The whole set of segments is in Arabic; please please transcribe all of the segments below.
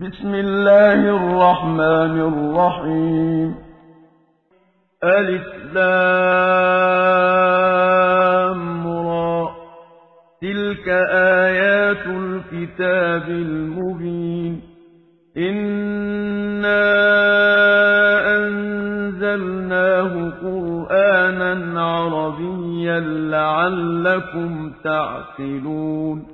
بسم الله الرحمن الرحيم. ألف لام را. تلك آيات الكتاب المبين. إنا أنزلناه قرآنا عربيا لعلكم تعقلون.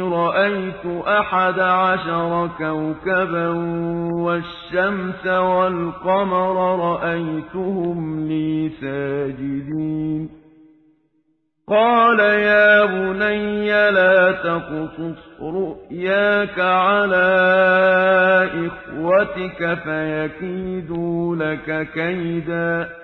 رأيت أحد عشر كوكبا والشمس والقمر رأيتهم لي ساجدين. قال يا بني لا تقصص رؤياك على إخوتك فيكيدوا لك كيدا.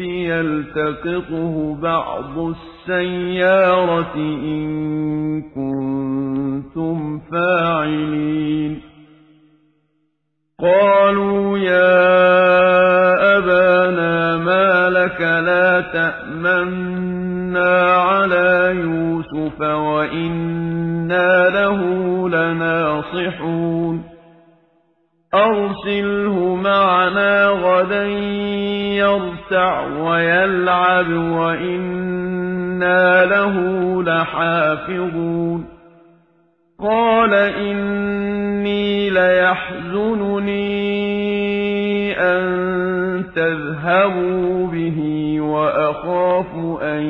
يلتقطه بعض السيارة إن كنتم فاعلين. قالوا يا أبانا ما لك لا تأمنا على يوسف وإنا له لناصحون. أرسله معنا غدا يرتع ويلعب وإنا له لحافظون. قال إني ليحزنني أن تذهبوا به وأخاف أن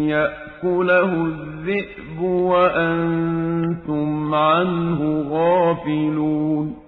يأكله الذئب وأنتم عنه غافلون.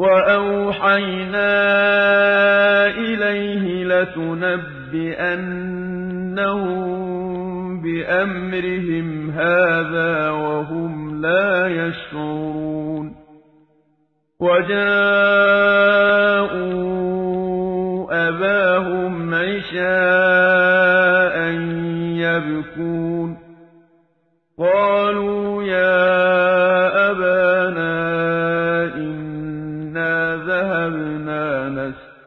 وأوحينا إليه لتنبئنهم بأمرهم هذا وهم لا يشعرون وجاءوا أباهم عشاء يبكون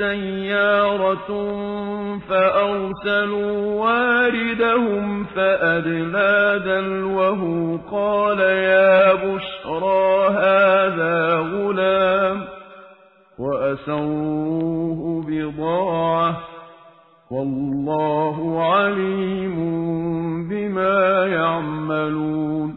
سيارة فأرسلوا واردهم فأدلى دلوه قال يا بشرى هذا غلام وأسروه بضاعة والله عليم بما يعملون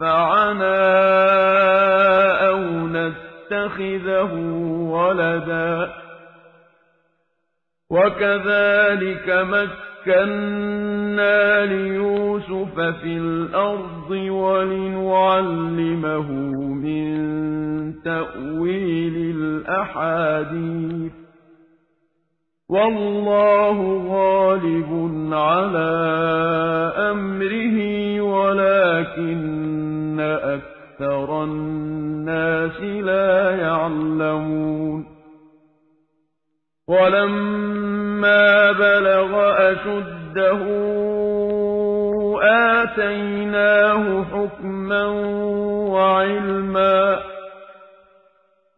ينفعنا أو نتخذه ولدا وكذلك مكنا ليوسف في الأرض ولنعلمه من تأويل الأحاديث والله غالب على أمره ولكن أكثر الناس لا يعلمون ولما بلغ أشده آتيناه حكما وعلما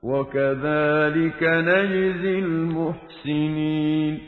وكذلك نجزي المحسنين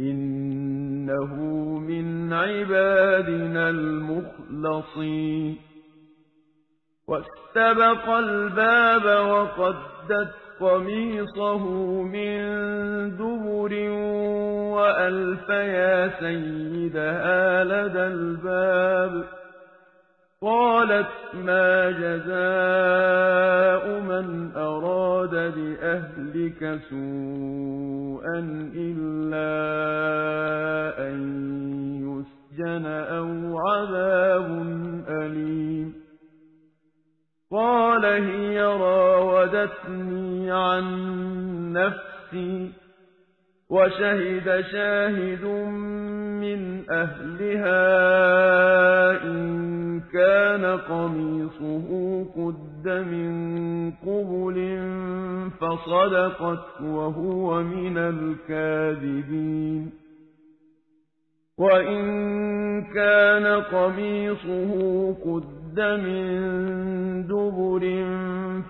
إنه من عبادنا المخلصين. واستبق الباب وقدت قميصه من دبر وألف يا سيدها لدى الباب. قالت ما جزاء من أراد بأهلك سوءا إلا أن يسجن أو عذاب أليم. قال هي راودتني عن نفسي وشهد شاهد من أهلها إن كان قميصه قد من قبل فصدقت وهو من الكاذبين. وإن كان قميصه قد من دبر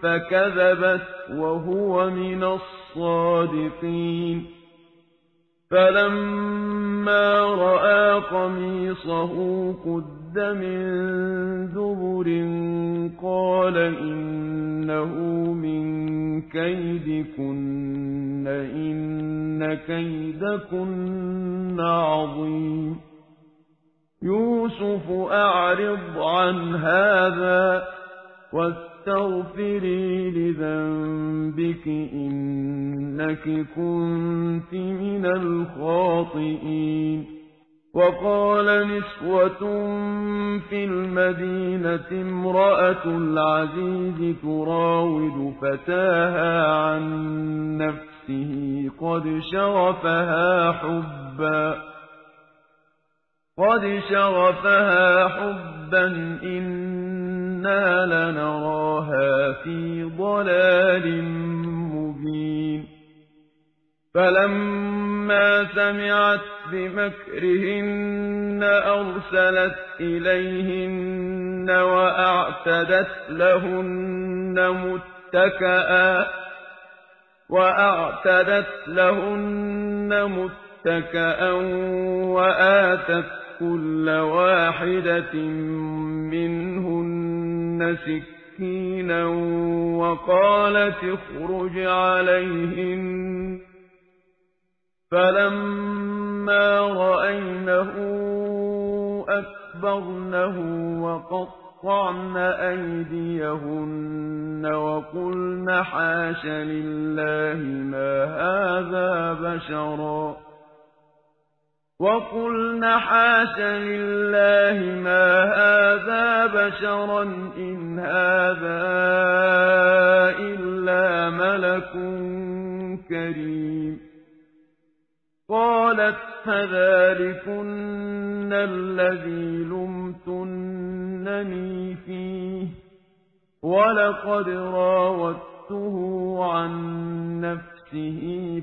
فكذبت وهو من الصادقين. فلما رأى قميصه قد من دبر قال إنه من كيدكن إن كيدكن عظيم. يوسف أعرض عن هذا واستغفري لذنبك إنك كنت من الخاطئين. وقال نسوة في المدينة امرأة العزيز تراود فتاها عن نفسه قد شغفها حبا. قد شغفها حبا إنا لنراها في ضلال مبين فلما سمعت بمكرهن أرسلت إليهن وأعتدت لهن متكئا وأعتدت لهن متكأ وآتت كل واحدة منهن سكينا وقالت اخرج عليهن. فَلَمَّا رَأَيْنَهُ أَكْبَرْنَهُ وَقَطَّعْنَ أَيْدِيَهُنَّ وَقُلْنَ حَاشَ لِلَّهِ مَا هَٰذَا بَشَرًا. وَقُلْنَ حَاشَ لِلَّهِ مَا هَٰذَا بَشَرًا إِنْ هَٰذَا إِلَّا مَلَكٌ كَرِيمٌ قالت فذلكن الذي لمتنني فيه ولقد راودته عن نفسه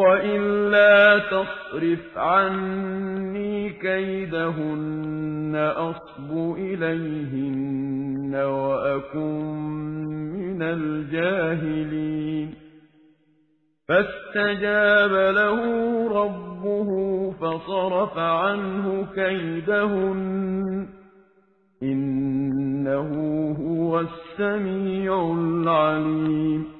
وإلا تصرف عني كيدهن أصب إليهن وأكن من الجاهلين فاستجاب له ربه فصرف عنه كيدهن إنه هو السميع العليم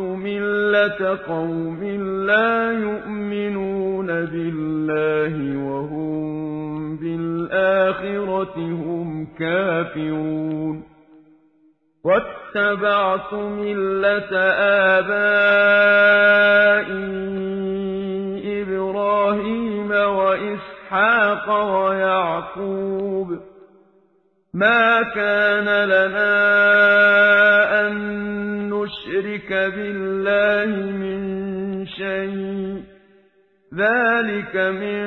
ملة قوم لا يؤمنون بالله وهم بالآخرة هم كافرون واتبعت ملة آبائي إبراهيم وإسحاق ويعقوب ما كان لنا أن نشرك بالله من شيء ذلك من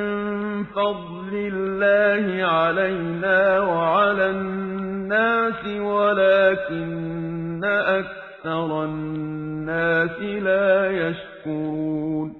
فضل الله علينا وعلى الناس ولكن أكثر الناس لا يشكرون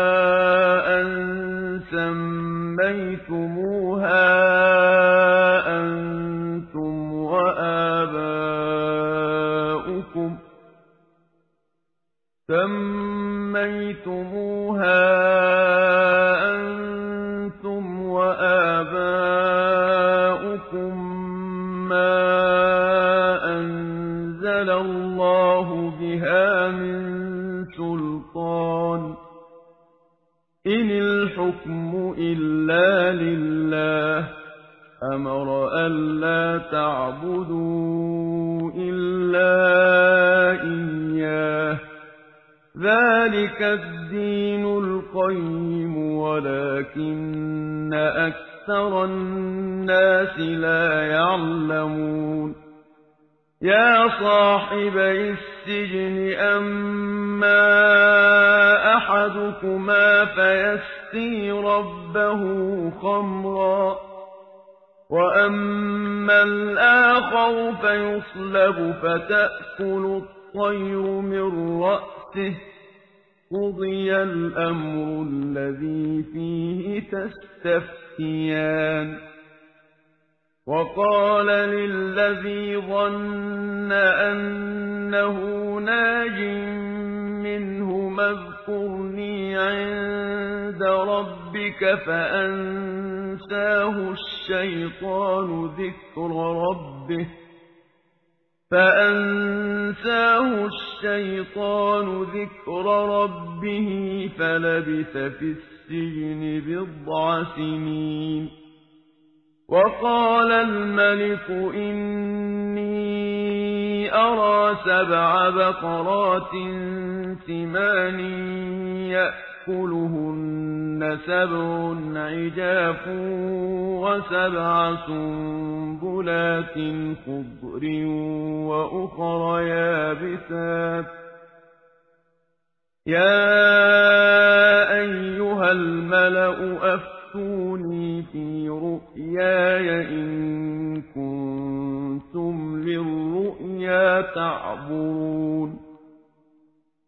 لله أمر ألا تعبدوا إلا إياه ذلك الدين القيم ولكن أكثر الناس لا يعلمون يا صاحبي السجن أما أحدكما فيسقي ربه خمرا. وأما الآخر فيصلب فتأكل الطير من رأسه. قضي الأمر الذي فيه تستفتيان. وقال للذي ظن أنه ناج منهما اذكرني عند ربك فأنساه الشيطان ذكر ربه. فأنساه الشيطان ذكر ربه فلبث في السجن بضع سنين. وقال الملك إني أرى سبع بقرات ثمان يأكلهن سبع عجاف وسبع سنبلات خضر وأخر يابسات. يا أيها الملأ أفتوني في رؤياي إن كنتم للرؤيا تعبرون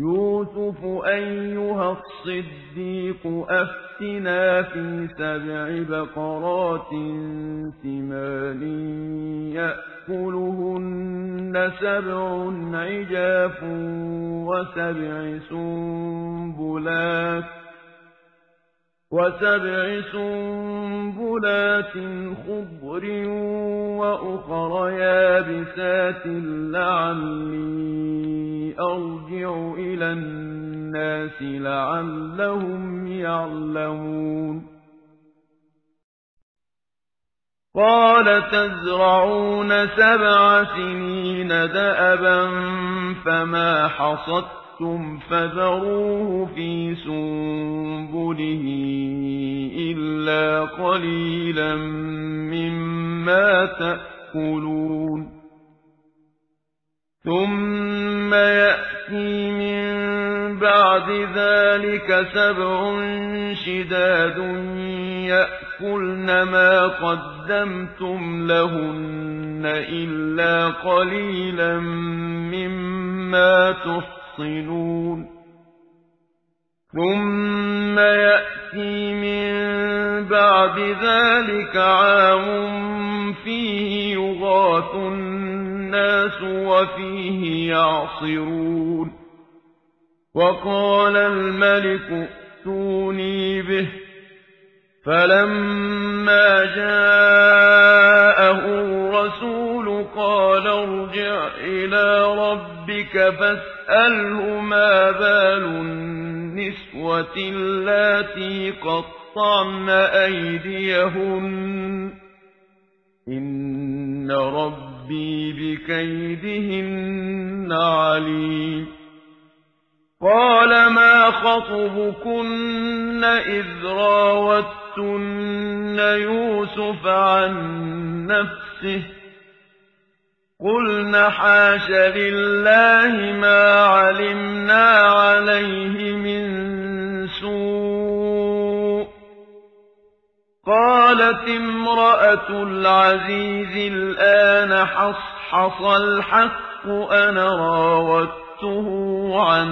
يوسف أيها الصديق أفتنا في سبع بقرات ثمان يأكلهن سبع عجاف وسبع سنبلات وسبع سنبلات خضر وأخر يابسات لعلي أرجع إلى الناس لعلهم يعلمون. قال تزرعون سبع سنين دأبا فما حصدتم فذروه في سنبله إلا قليلا مما تأكلون ثم يأتي من بعد ذلك سبع شداد يأكلن ما قدمتم لهن إلا قليلا مما تحصنون ثم يأتي من بعد ذلك عام فيه يغاث النَّاسُ وَفِيهِ يَعْصِرُونَ. وَقَالَ الْمَلِكُ ائْتُونِي بِهِ. فَلَمَّا جَاءَهُ الرَّسُولُ قَالَ ارْجِعْ إِلَىٰ رَبِّكَ فَاسْأَلْهُ مَا بَالُ النِّسْوَةِ اللَّاتِي قَطَّعْنَ أَيْدِيَهُنَّ ۚ. إِنَّ رَبِّي بِكَيْدِهِنَّ عَلِيمٌ. قَالَ مَا خَطْبُكُنَّ إِذْ رَاوَدتُّنَّ يُوسُفَ عَن نَّفْسِهِ ۚ؟ قُلْنَ حَاشَ لِلَّهِ مَا عَلِمْنَا عَلَيْهِ مِن سُوءٍ ۚ. قَالَتِ امْرَأَتُ الْعَزِيزِ الْآنَ حَصْحَصَ الْحَقُّ أَنَا رَاوَدتُّهُ عَن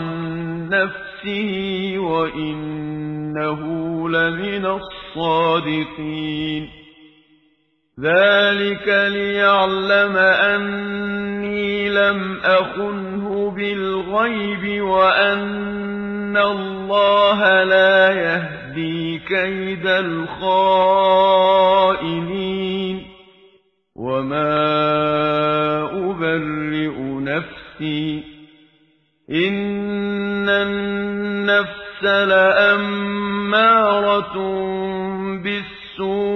نَّفْسِهِ وَإِنَّهُ لَمِنَ الصَّادِقِينَ. ذَٰلِكَ لِيَعْلَمَ أَنِّي لَمْ أَخُنْهُ بِالْغَيْبِ وَأَنَّ اللَّهَ لَا يَهْدِي كَيْدَ الْخَائِنِينَ وَمَا أُبَرِّئُ نَفْسِي ۚ إِنَّ النَّفْسَ لَأَمَّارَةٌ بِالسُّوءِ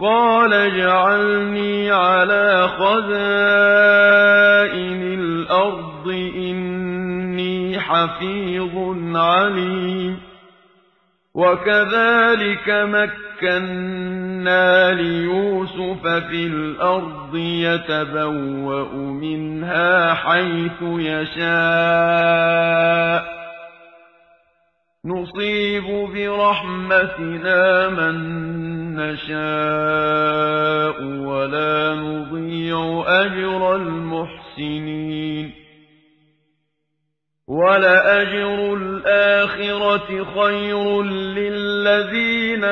قَالَ اجْعَلْنِي عَلَىٰ خَزَائِنِ الْأَرْضِ ۖ إِنِّي حَفِيظٌ عَلِيمٌ. وَكَذَٰلِكَ مَكَّنَّا لِيُوسُفَ فِي الْأَرْضِ يَتَبَوَّأُ مِنْهَا حَيْثُ يَشَاءُ ۚ. نُصِيبُ بِرَحْمَتِنَا مَن نَّشَاءُ ۖ وَلَا نُضِيعُ أَجْرَ الْمُحْسِنِينَ وَلَأَجْرُ الْآخِرَةِ خَيْرٌ لِّلَّذِينَ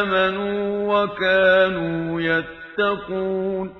آمَنُوا وَكَانُوا يَتَّقُونَ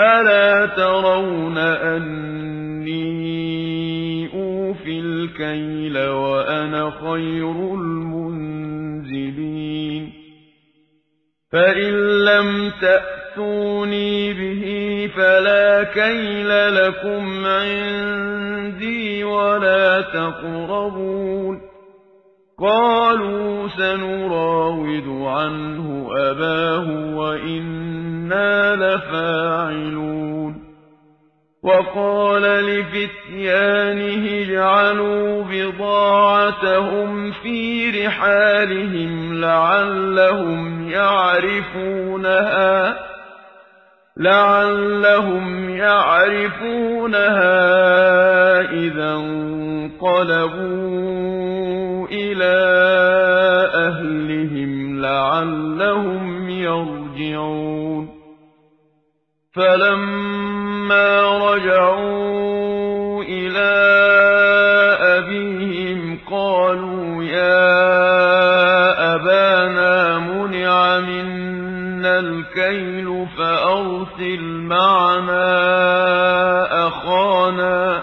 أَلَا تَرَوْنَ أَنِّي أُوفِي الْكَيْلَ وَأَنَا خَيْرُ الْمُنزِلِينَ فَإِن لَّمْ تَأْتُونِي بِهِ فَلَا كَيْلَ لَكُمْ عِندِي وَلَا تَقْرَبُونِ قَالُوا سَنُرَاوِدُ عَنْهُ أَبَاهُ وَإِنَّا لَفَاعِلُونَ. وَقَالَ لِفِتْيَانِهِ اجْعَلُوا بِضَاعَتَهُمْ فِي رِحَالِهِمْ لَعَلَّهُمْ يَعْرِفُونَهَا لَعَلَّهُمْ يَعْرِفُونَهَا إِذَا انقَلَبُوا. إِلَىٰ أَهْلِهِمْ لَعَلَّهُمْ يَرْجِعُونَ فَلَمَّا رَجَعُوا إِلَىٰ أَبِيهِمْ قَالُوا يَا أَبَانَا مُنِعَ مِنَّا الْكَيْلُ فَأَرْسِلْ مَعَنَا أَخَانَا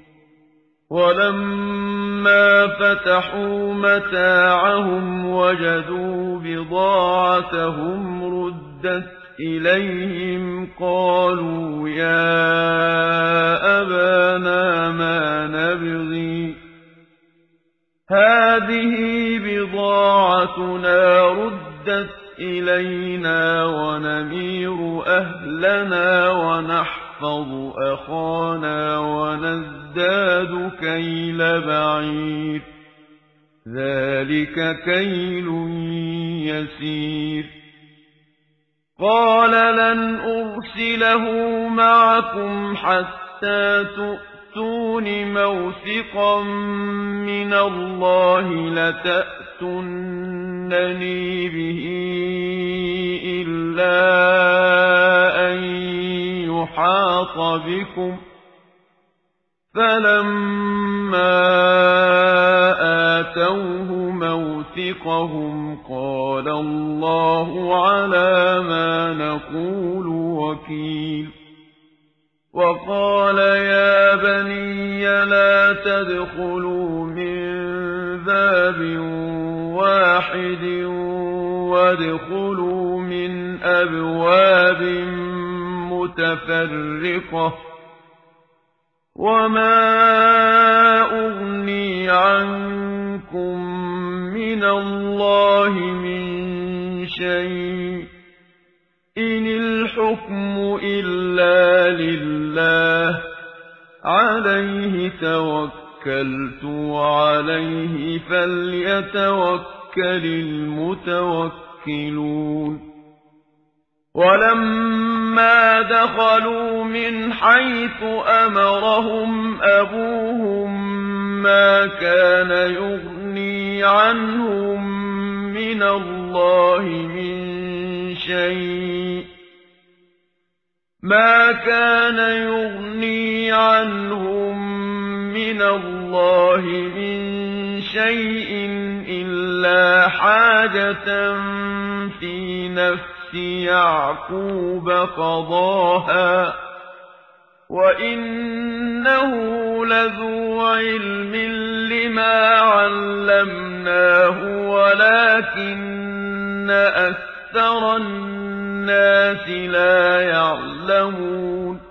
ولما فتحوا متاعهم وجدوا بضاعتهم ردت إليهم قالوا يا أبانا ما نبغي هذه بضاعتنا ردت إلينا ونمير أهلنا ونحفظ أخانا ونزداد كيل بعير. ذلك كيل يسير. قال لن أرسله معكم حتى تؤتون موثقا من الله لتأتنني به إلا أن يحاط بكم فلما آتوه موثقهم قال الله على ما نقول وكيل وقال يا بني لا تدخلوا من باب واحد وادخلوا من أبواب متفرقة وما أغني عنكم من الله من شيء إن الحكم إلا لله عليه توكلت وعليه فليتوكل المتوكلون. ولما دخلوا من حيث أمرهم أبوهم ما كان يغني عنهم من الله من شيء. ما كان يغني عنهم من الله من شيء إلا حاجة في نفس يعقوب قضاها وإنه لذو علم لما علمناه ولكن أكثر الناس لا يعلمون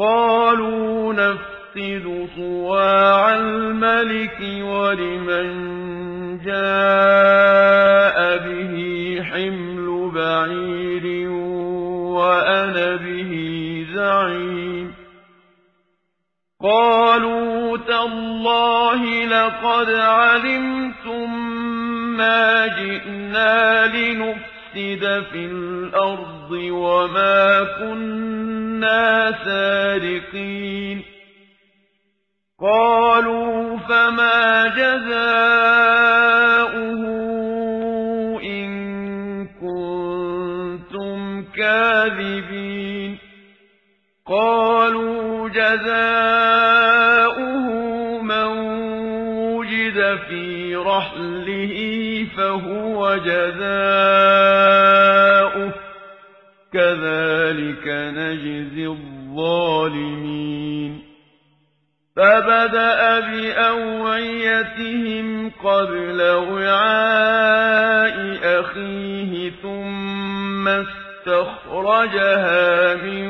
قالوا نفقد صواع الملك ولمن جاء به حمل بعير وأنا به زعيم. قالوا تالله لقد علمتم ما جئنا لنفسد في الأرض وما كنا سارقين. قالوا فما جزاؤه إن كنتم كاذبين. قالوا جزاؤه فهو جزاؤه كذلك نجزي الظالمين فبدأ بأوعيتهم قبل وعاء أخيه ثم استخرجها من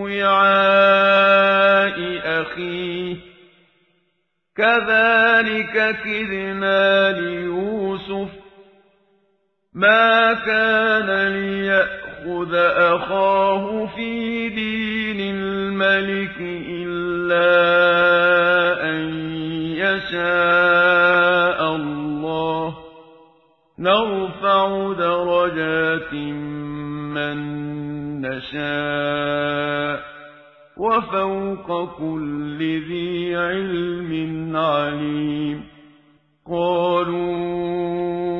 وعاء أخيه كذلك كدنا ليوسف ما كان ليأخذ أخاه في دين الملك إلا أن يشاء الله نرفع درجات من نشاء وفوق كل ذي علم عليم قالوا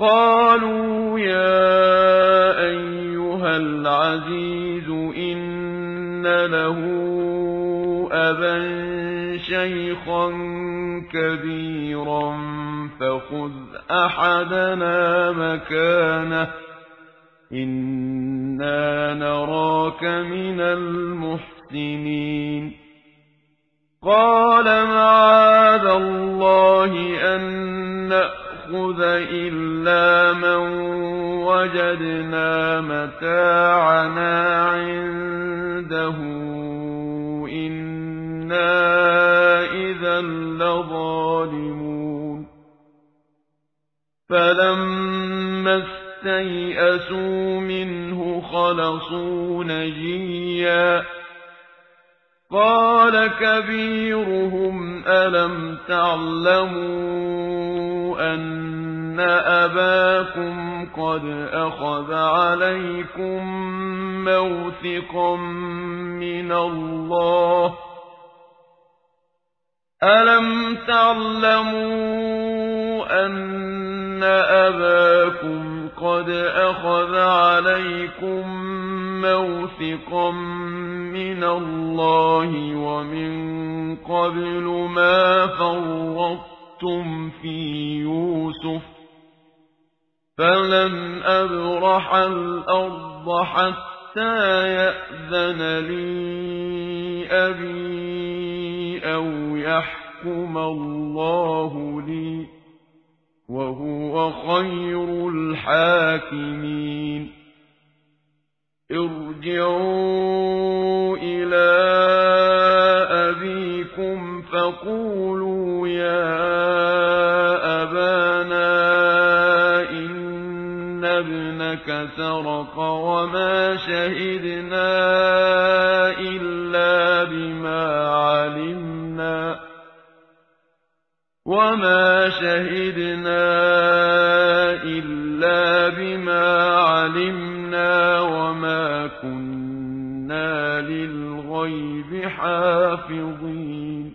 قالوا يا أيها العزيز إن له أبا شيخا كبيرا فخذ أحدنا مكانه إنا نراك من المحسنين قال معاذ الله أن نأخذ إلا من وجدنا متاعنا عنده إنا إذا لظالمون فلما اسْتَيْأَسُوا مِنْهُ خَلَصُوا نَجِيًّا قَالَ كَبِيرُهُمْ أَلَمْ تَعْلَمُوا أَنَّ أَبَاكُمْ قَدْ أَخَذَ عَلَيْكُم مَّوْثِقًا مِّنَ اللَّهِ أَلَمْ تَعْلَمُوا أَنَّ أَبَاكُمْ قد أخذ عليكم موثقا من الله ومن قبل ما فرطتم في يوسف فلن أبرح الأرض حتى يأذن لي أبي أو يحكم الله لي وهو خير الحاكمين ارجعوا إلى أبيكم فقولوا يا سرق وما شهدنا إلا بما علمنا وما شهدنا إلا بما علمنا وما كنا للغيب حافظين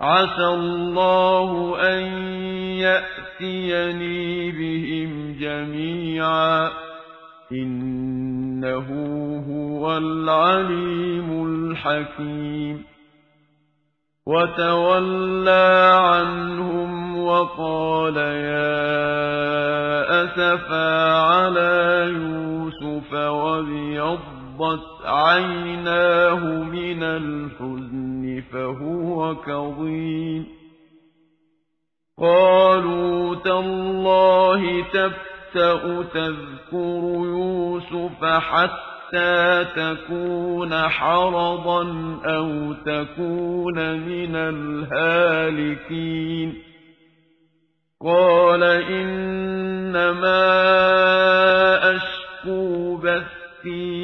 عَسَى اللَّهُ أَن يَأْتِيَنِي بِهِمْ جَمِيعًا. إِنَّهُ هُوَ الْعَلِيمُ الْحَكِيمُ. وتولى عنهم وقال يا أسفا على يوسف وابيضت عيناه من الحزن فهو كظيم. قالوا تالله تفتأ تذكر يوسف حتى تكون حرضا أو تكون من الهالكين. قال إنما أشكو بثي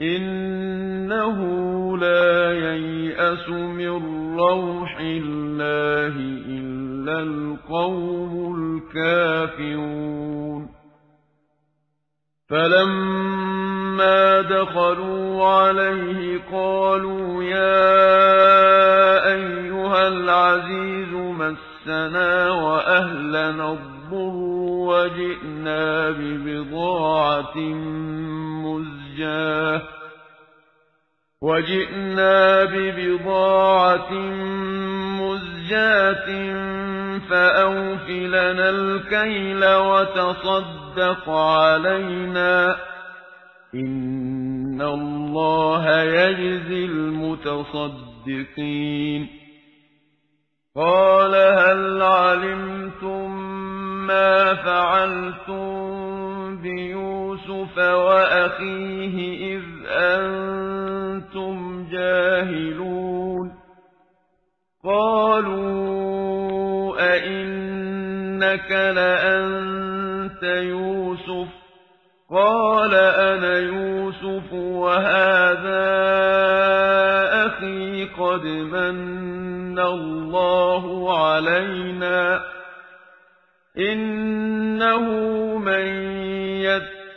إنه لا ييأس من روح الله إلا القوم الكافرون فلما دخلوا عليه قالوا يا أيها العزيز مسنا وأهلنا الضر وجئنا ببضاعة وجئنا ببضاعة مزجاة فأوف لنا الكيل وتصدق علينا إن الله يجزي المتصدقين قال هل علمتم ما فعلتم بيوسف وأخيه إذ أنتم جاهلون قالوا أئنك لأنت يوسف قال أنا يوسف وهذا أخي قد من الله علينا إنه من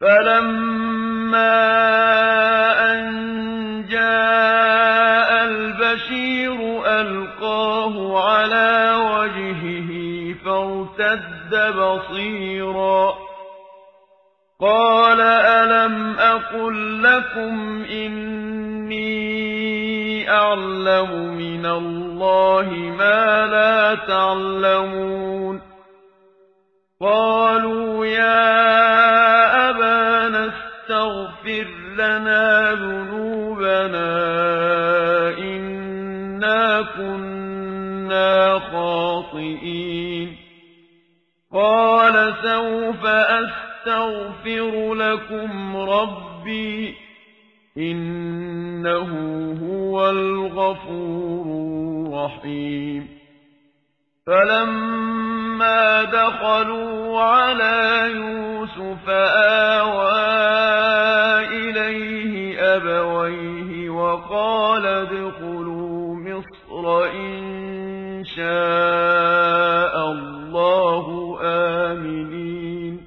فلما أن جاء البشير ألقاه على وجهه فارتد بصيرا قال ألم أقل لكم إني أعلم من الله ما لا تعلمون قالوا يا لنا ذنوبنا إنا كنا خاطئين. قال سوف أستغفر لكم ربي إنه هو الغفور الرحيم. فلما دخلوا على يوسف آوى وقال ادخلوا مصر إن شاء الله آمنين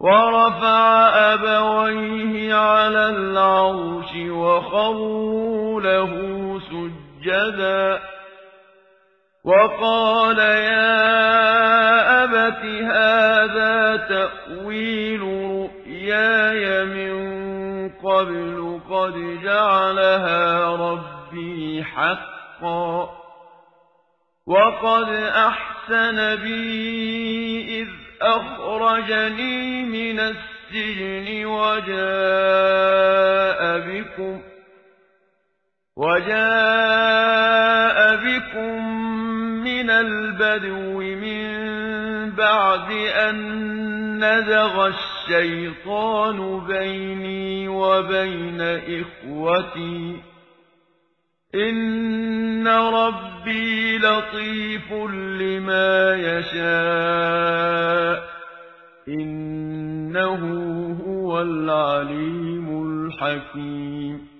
ورفع أبويه على العرش وخروا له سجدا وقال يا أبت هذا تأويل قبل قد جعلها ربي حقا. وقد أحسن بي إذ أخرجني من السجن وجاء بكم وجاء بكم من البدو من بعد أن نزغ الشيطان بيني وبين إخوتي. إن ربي لطيف لما يشاء. إنه هو العليم الحكيم.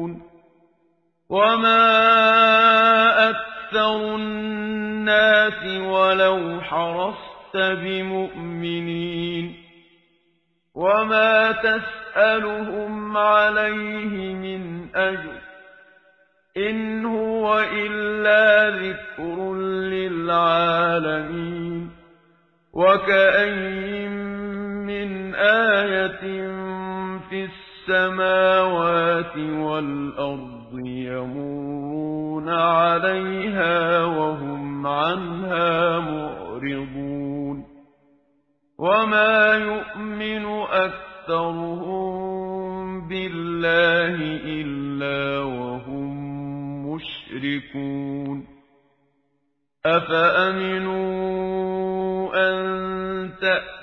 وما أكثر الناس ولو حرصت بمؤمنين وما تسألهم عليه من أجر إن هو إلا ذكر للعالمين وكأي من آية في السماوات والأرض يمرون عليها وهم عنها معرضون وما يؤمن أكثرهم بالله إلا وهم مشركون أفأمنوا أن تأتيهم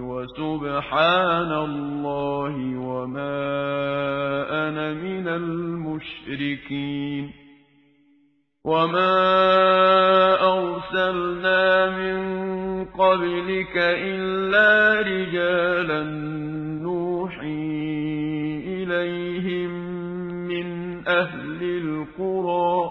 وسبحان الله وما أنا من المشركين وما أرسلنا من قبلك إلا رجالا نوحي إليهم من أهل القرى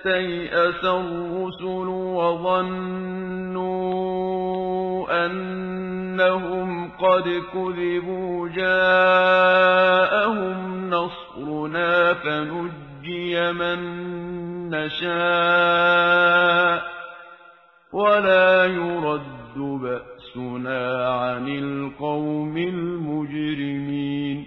استيأس الرسل وظنوا أنهم قد كذبوا جاءهم نصرنا فنجي من نشاء ولا يرد بأسنا عن القوم المجرمين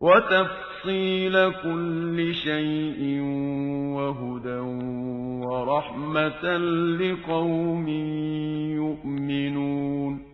وتفصيل كل شيء وهدى ورحمة لقوم يؤمنون